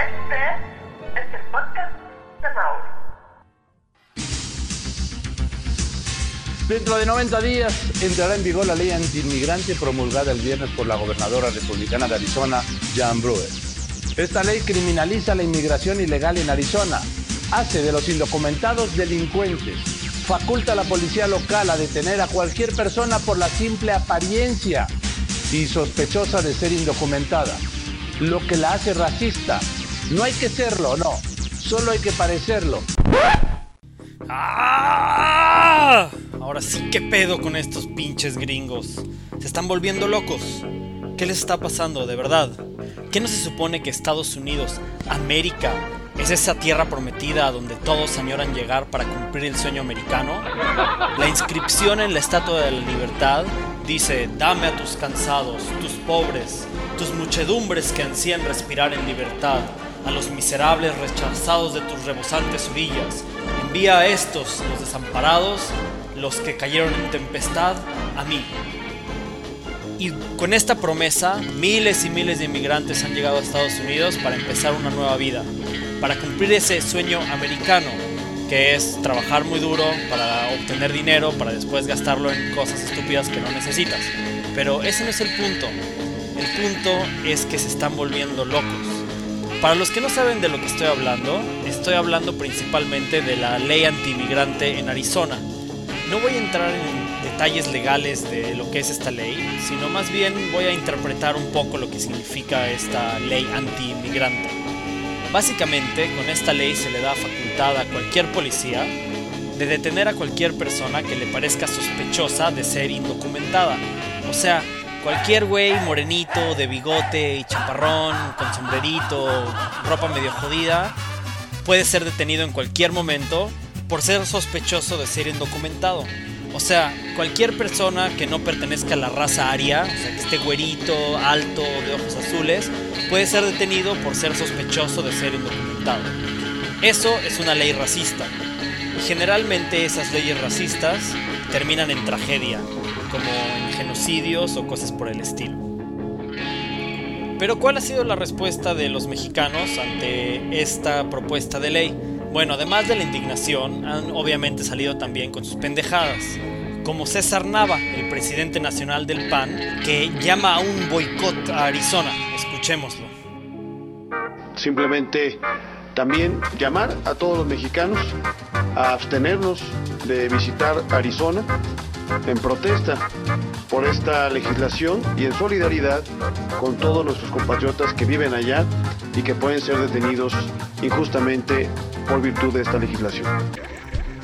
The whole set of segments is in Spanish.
Este es el podcast de Mauro. Dentro de 90 días entrará en vigor la ley antiinmigrante promulgada el viernes por la gobernadora republicana de Arizona, Jan Brewer. Esta ley criminaliza la inmigración ilegal en Arizona, hace de los indocumentados delincuentes, faculta a la policía local a detener a cualquier persona por la simple apariencia y sospechosa de ser indocumentada, lo que la hace racista. No hay que serlo, no, solo hay que parecerlo. ¡Ah! Ahora sí, ¿qué pedo con estos pinches gringos? Se están volviendo locos. ¿Qué les está pasando, de verdad? ¿Qué no se supone que Estados Unidos, América, es esa tierra prometida a donde todos añoran llegar para cumplir el sueño americano? La inscripción en la Estatua de la Libertad dice, dame a tus cansados, tus pobres, tus muchedumbres que ansían respirar en libertad, a los miserables rechazados de tus rebosantes orillas. Envía a estos, los desamparados, los que cayeron en tempestad, a mí. Y con esta promesa, miles y miles de inmigrantes han llegado a Estados Unidos para empezar una nueva vida, para cumplir ese sueño americano, que es trabajar muy duro para obtener dinero, para después gastarlo en cosas estúpidas que no necesitas. Pero ese no es el punto. El punto es que se están volviendo locos. Para los que no saben de lo que estoy hablando, estoy hablando principalmente de la ley antimigrante en Arizona. No voy a entrar en detalles legales de lo que es esta ley, sino más bien voy a interpretar un poco lo que significa esta ley anti-inmigrante. Básicamente, con esta ley se le da facultad a cualquier policía de detener a cualquier persona que le parezca sospechosa de ser indocumentada. O sea, cualquier güey morenito, de bigote y chaparrón, con sombrerito, ropa medio jodida, puede ser detenido en cualquier momento por ser sospechoso de ser indocumentado. O sea, cualquier persona que no pertenezca a la raza aria, o sea, que esté güerito, alto, de ojos azules, puede ser detenido por ser sospechoso de ser indocumentado. Eso es una ley racista. Generalmente esas leyes racistas terminan en tragedia, como en genocidios o cosas por el estilo. Pero ¿cuál ha sido la respuesta de los mexicanos ante esta propuesta de ley? Bueno, además de la indignación, han obviamente salido también con sus pendejadas. Como César Nava, el presidente nacional del PAN, que llama a un boicot a Arizona. Escuchémoslo. Simplemente también llamar a todos los mexicanos a abstenernos de visitar Arizona en protesta por esta legislación y en solidaridad con todos nuestros compatriotas que viven allá y que pueden ser detenidos injustamente por virtud de esta legislación.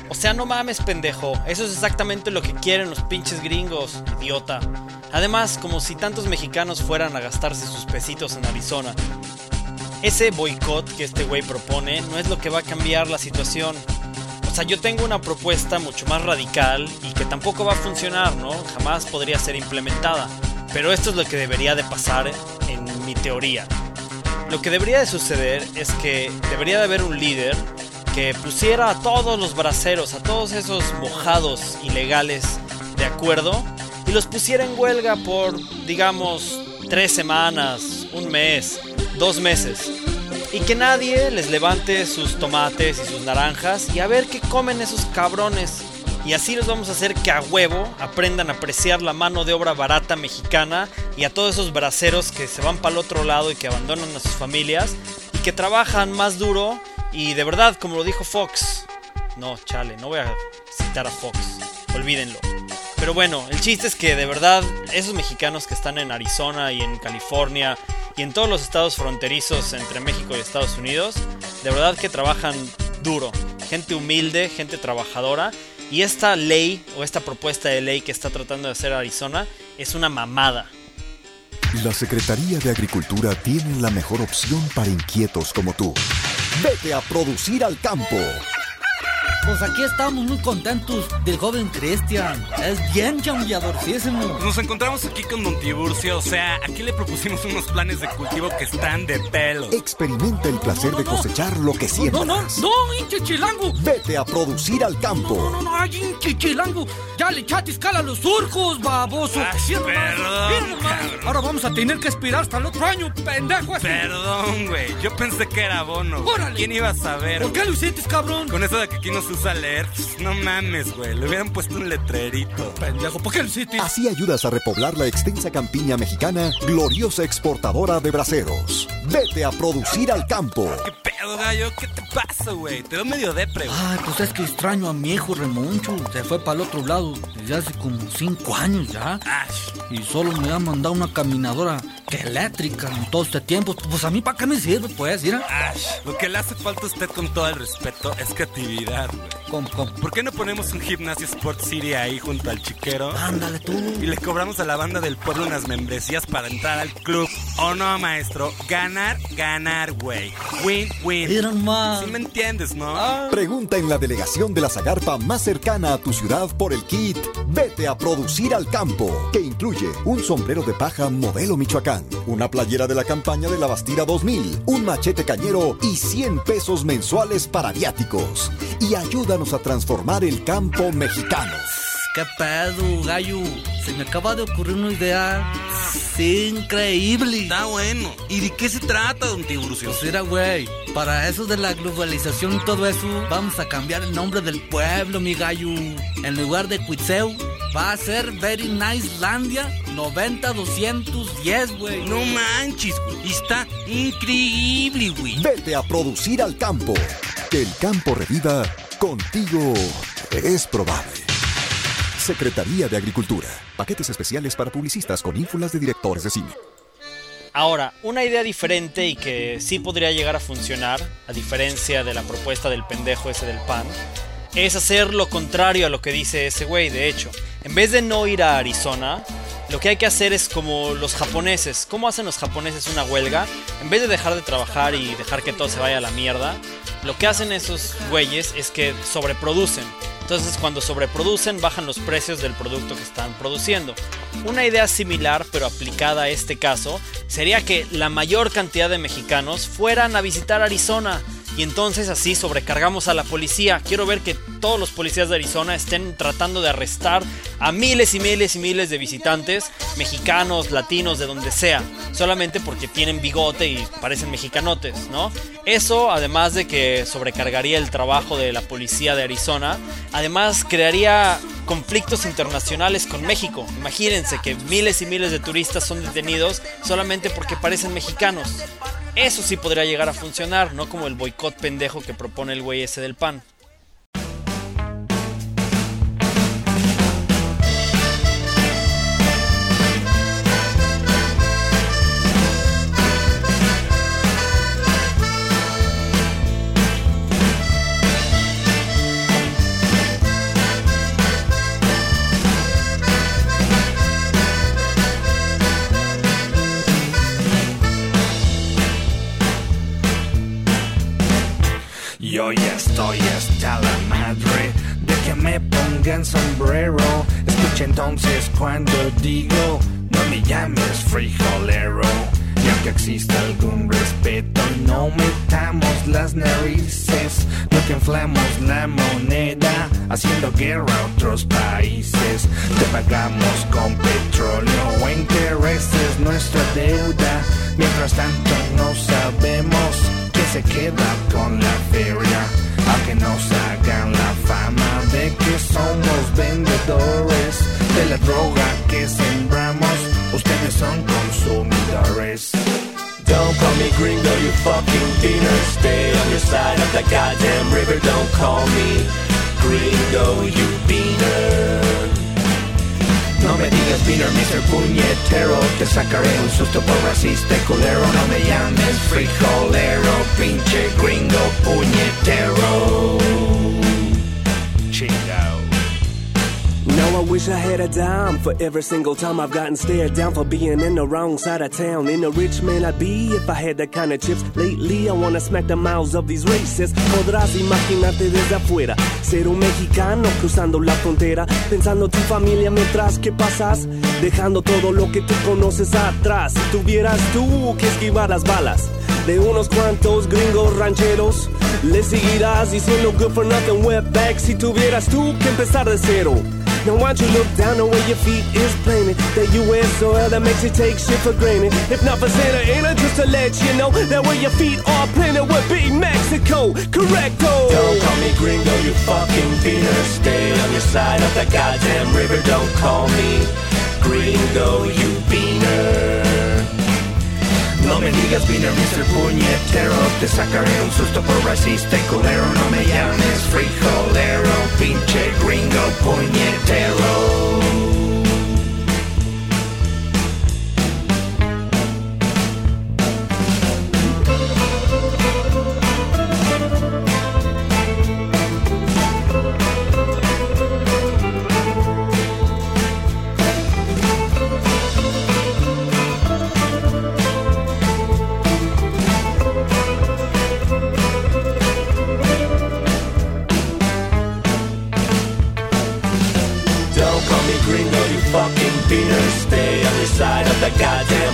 O sea, no mames, pendejo. Eso es exactamente lo que quieren los pinches gringos, idiota. Además, como si tantos mexicanos fueran a gastarse sus pesitos en Arizona. Ese boicot que este güey propone no es lo que va a cambiar la situación. Sea, yo tengo una propuesta mucho más radical y que tampoco va a funcionar, ¿no? Jamás podría ser implementada. Pero esto es lo que debería de pasar en mi teoría. Lo que debería de suceder es que debería de haber un líder que pusiera a todos los braceros, a todos esos mojados ilegales de acuerdo y los pusiera en huelga por, digamos, tres semanas, un mes, dos meses. Y que nadie les levante sus tomates y sus naranjas y a ver qué comen esos cabrones. Y así los vamos a hacer que a huevo aprendan a apreciar la mano de obra barata mexicana y a todos esos braceros que se van para el otro lado y que abandonan a sus familias y que trabajan más duro y de verdad, como lo dijo Fox. No, chale, no voy a citar a Fox. Olvídenlo. Pero bueno, el chiste es que de verdad esos mexicanos que están en Arizona y en California y en todos los estados fronterizos entre México y Estados Unidos, de verdad que trabajan duro. Gente humilde, gente trabajadora. Y esta ley o esta propuesta de ley que está tratando de hacer Arizona es una mamada. La Secretaría de Agricultura tiene la mejor opción para inquietos como tú. Vete a producir al campo. Pues aquí estamos muy contentos del joven Cristian. Es bien chambeadorcísimo. Nos encontramos aquí con Don Tiburcio, o sea, aquí le propusimos unos planes de cultivo que están de pelo. Experimenta el placer de cosechar lo que No, no, siembras. no, hinche chilango. Vete a producir al No, campo. no, no, ay, hinche chilango. Ya le echaste escala a los surcos, baboso. Ay, Mira nomás, perdón, mira nomás. cabrón. Ahora vamos a tener que esperar hasta el otro año, pendejo ese. Perdón, güey. Yo pensé que era bono. Órale. ¿Quién iba a saber? ¿Por qué lo hiciste, cabrón? Con eso de que aquí no leer, pues, no mames, güey. Le hubieran puesto un letrerito. Pendejo, ¿por qué lo hiciste? Así ayudas a repoblar la extensa campiña mexicana, gloriosa exportadora de braceros. Vete a producir al campo. ¿Qué pedo, gallo? ¿Qué te pasa, güey? Te veo medio depre, güey. Ay, pues es que extraño a mi hijo Remoncho. Se fue para el otro lado desde hace como cinco años ya. Ash. Y solo me ha mandado una caminadora que eléctrica en todo este tiempo. Pues a mí, ¿para qué me sirve, pues? Mira. Ash. Lo que le hace falta a usted con todo el respeto es creatividad, güey. ¿Cómo, cómo? ¿Por qué no ponemos un gimnasio Sport City ahí junto al chiquero? Ándale tú. Y le cobramos a la banda del pueblo unas membresías para entrar al club. ¿O no, maestro? Ganar, ganar, güey. Win, win. Mira nomás. ¿Sí me entiendes, no? Pregunta en la delegación de la Zagarpa más cercana a tu ciudad por el kit Vete a producir al campo, que incluye un sombrero de paja modelo Michoacán, una playera de la campaña de la Bastida 2000, un machete cañero y 100 pesos mensuales para viáticos. Y ayúdanos a transformar el campo mexicano. ¿Qué pedo, gallo? Se me acaba de ocurrir una idea sí, increíble. Está bueno. ¿Y de qué se trata, don Tiburcio? Pues mira, güey, para eso de la globalización y todo eso, vamos a cambiar el nombre del pueblo, mi gallo. En lugar de Cuitzeu, va a ser Very Nice Landia 90210, güey. No manches, güey. Está increíble, güey. Vete a producir al campo. Que el campo reviva contigo es probable. Secretaría de Agricultura. Paquetes especiales para publicistas con ínfulas de directores de cine. Ahora, una idea diferente y que sí podría llegar a funcionar, a diferencia de la propuesta del pendejo ese del pan, es hacer lo contrario a lo que dice ese güey, de hecho. En vez de no ir a Arizona, lo que hay que hacer es como los japoneses. ¿Cómo hacen los japoneses una huelga? En vez de dejar de trabajar y dejar que todo se vaya a la mierda, lo que hacen esos güeyes es que sobreproducen. Entonces cuando sobreproducen bajan los precios del producto que están produciendo. Una idea similar pero aplicada a este caso sería que la mayor cantidad de mexicanos fueran a visitar Arizona y entonces así sobrecargamos a la policía. Quiero ver que todos los policías de Arizona estén tratando de arrestar a miles y miles y miles de visitantes, mexicanos, latinos, de donde sea, solamente porque tienen bigote y parecen mexicanotes, ¿no? Eso, además de que sobrecargaría el trabajo de la policía de Arizona, además crearía conflictos internacionales con México. Imagínense que miles y miles de turistas son detenidos solamente porque parecen mexicanos. Eso sí podría llegar a funcionar, no como el boicot pendejo que propone el güey ese del pan. Estoy hasta la madre de que me pongan sombrero. Escucha entonces cuando digo, no me llames frijolero. Y aunque exista algún respeto, no metamos las narices. No que inflamos la moneda, haciendo guerra a otros países. Te pagamos con petróleo fucking beaner. Stay on your side of the goddamn river. Don't call me gringo, you beaner. No me digas beaner, Mr. Puñetero Te sacaré un susto por racista culero No me llames frijolero, pinche gringo puñetero Now I wish I had a dime for every single time I've gotten stared down for being in the wrong side of town. In a rich man I'd be if I had that kind of chips. Lately I wanna smack the mouths of these racists. Podrás imaginarte desde afuera ser un mexicano cruzando la frontera, pensando tu familia mientras que pasas, dejando todo lo que tú conoces atrás. Si tuvieras tú que esquivar las balas de unos cuantos gringos rancheros. Le seguirás diciendo good for nothing wetback si tuvieras tú que empezar de cero. Now why don't you look down the way your feet is planted? That US soil that makes you take shit for granted. If not for Santa Ana, just to let you know That where your feet are planted would be Mexico, correcto. Don't call me gringo, you fucking beaner Stay on your side of the goddamn river. Don't call me gringo, you beaner No me digas vino Mr. Puñetero Te sacaré un susto por racista y culero No me llames frijolero Pinche gringo puñetero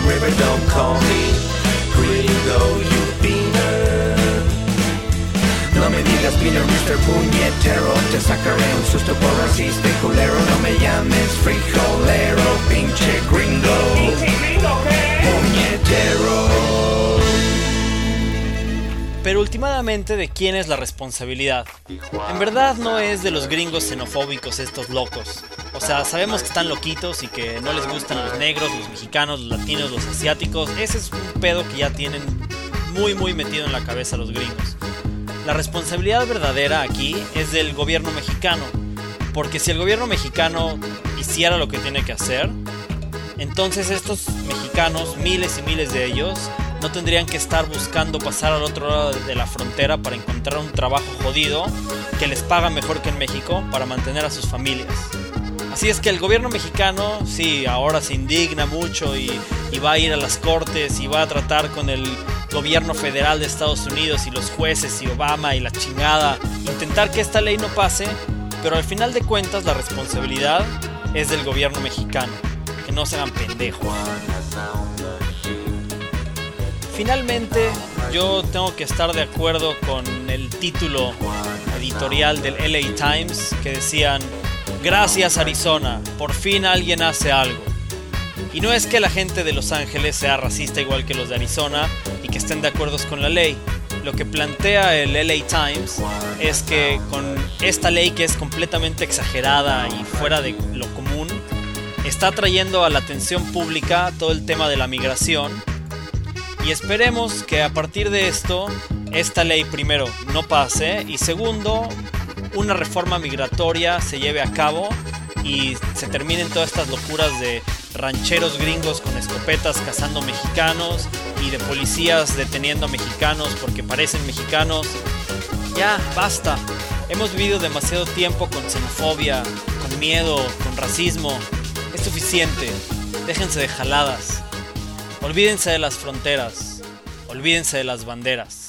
river Don't call me gringo, you beaner No me digas beaner, Mr. Puñetero Te sacaré un susto por racista y culero No me llames frijolero, pinche gringo Puñetero Pero últimamente, ¿de quién es la responsabilidad? En verdad no es de los gringos xenofóbicos estos locos. Sea, sabemos que están loquitos y que no les gustan los negros, los mexicanos, los latinos, los asiáticos. Ese es un pedo que ya tienen muy muy metido en la cabeza los gringos. La responsabilidad verdadera aquí es del gobierno mexicano. Porque si el gobierno mexicano hiciera lo que tiene que hacer, entonces estos mexicanos, miles y miles de ellos, no tendrían que estar buscando pasar al otro lado de la frontera para encontrar un trabajo jodido que les paga mejor que en México para mantener a sus familias. Así es que el gobierno mexicano, sí, ahora se indigna mucho y, y va a ir a las cortes y va a tratar con el gobierno federal de Estados Unidos y los jueces y Obama y la chingada, intentar que esta ley no pase, pero al final de cuentas la responsabilidad es del gobierno mexicano. Que no se hagan pendejos. Finalmente, yo tengo que estar de acuerdo con el título editorial del LA Times que decían, gracias Arizona, por fin alguien hace algo. Y no es que la gente de Los Ángeles sea racista igual que los de Arizona y que estén de acuerdo con la ley. Lo que plantea el LA Times es que con esta ley que es completamente exagerada y fuera de lo común, está trayendo a la atención pública todo el tema de la migración y esperemos que a partir de esto esta ley primero no pase y segundo una reforma migratoria se lleve a cabo y se terminen todas estas locuras de rancheros gringos con escopetas cazando mexicanos y de policías deteniendo a mexicanos porque parecen mexicanos. Ya, basta. Hemos vivido demasiado tiempo con xenofobia, con miedo, con racismo. Es suficiente. Déjense de jaladas. Olvídense de las fronteras. Olvídense de las banderas.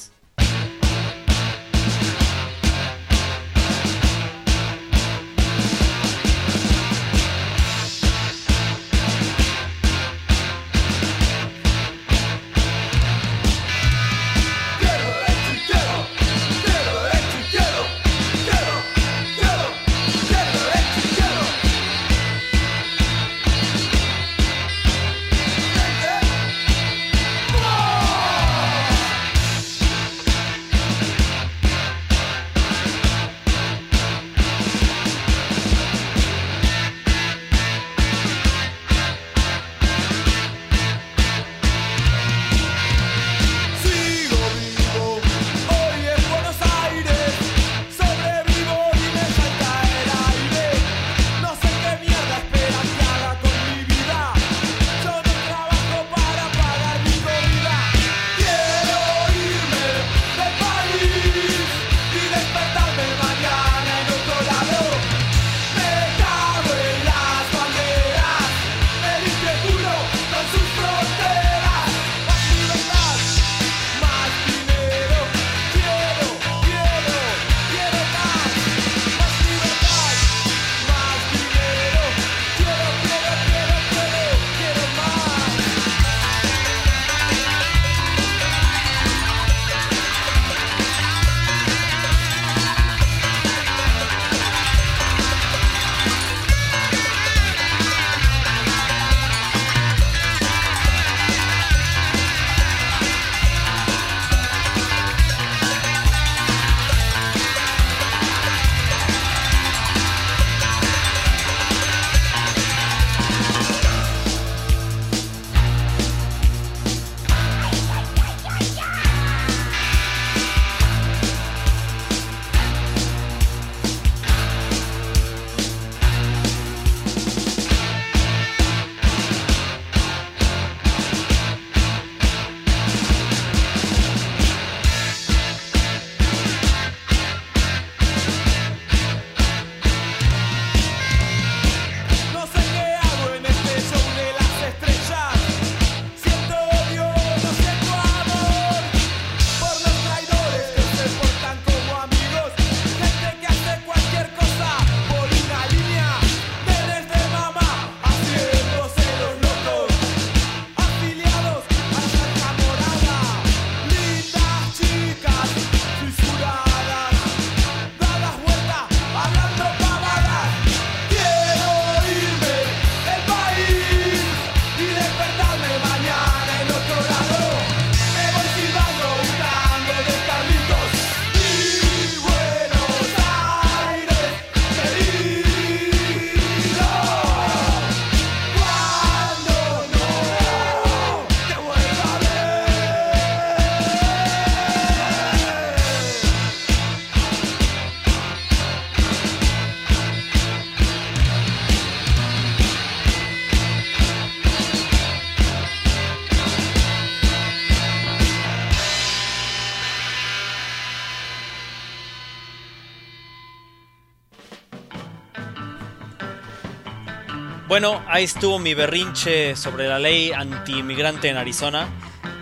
Bueno, ahí estuvo mi berrinche sobre la ley anti-inmigrante en Arizona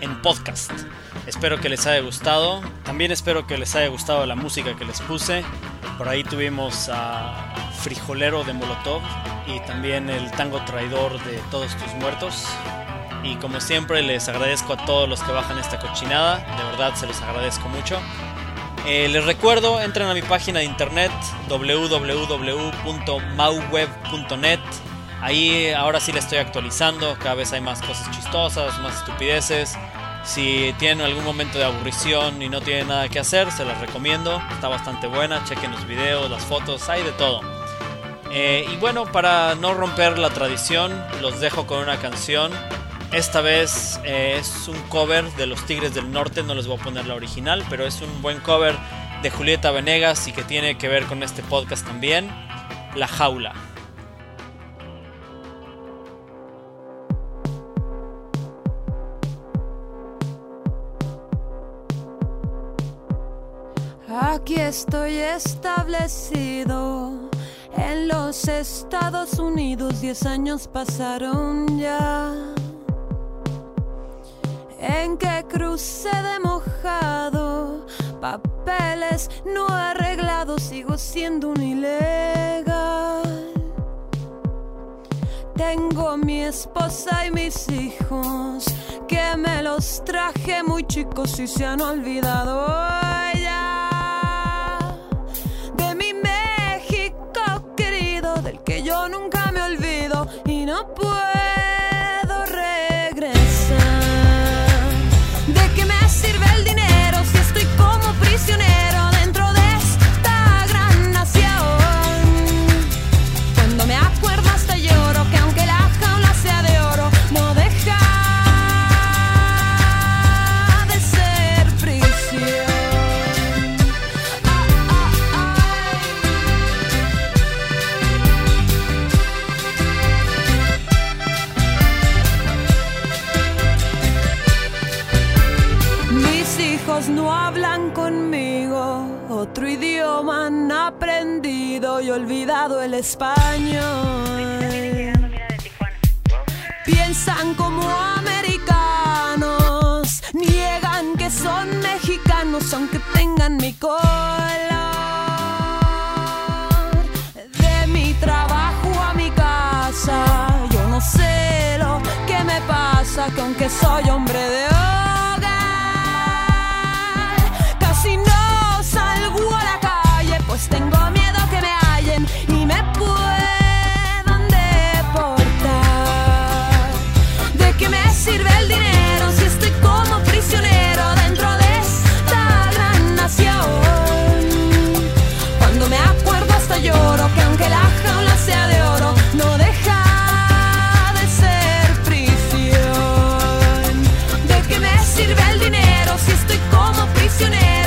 en podcast. Espero que les haya gustado. También espero que les haya gustado la música que les puse. Por ahí tuvimos a Frijolero de Molotov y también el tango traidor de Todos tus muertos. Y como siempre les agradezco a todos los que bajan esta cochinada. De verdad se los agradezco mucho. Eh, les recuerdo, entren a mi página de internet www.mauweb.net. Ahí ahora sí la estoy actualizando, cada vez hay más cosas chistosas, más estupideces. Si tienen algún momento de aburrición y no tienen nada que hacer, se las recomiendo. Está bastante buena, chequen los videos, las fotos, hay de todo. Eh, y bueno, para no romper la tradición, los dejo con una canción. Esta vez eh, es un cover de los Tigres del Norte, no les voy a poner la original, pero es un buen cover de Julieta Venegas y que tiene que ver con este podcast también, La Jaula. Aquí estoy establecido en los Estados Unidos. Diez años pasaron ya. En que crucé de mojado, papeles no arreglados, sigo siendo un ilegal. Tengo mi esposa y mis hijos, que me los traje muy chicos y se han olvidado y que aunque soy hombre de hoy. sirve el dinero si estoy como prisionero?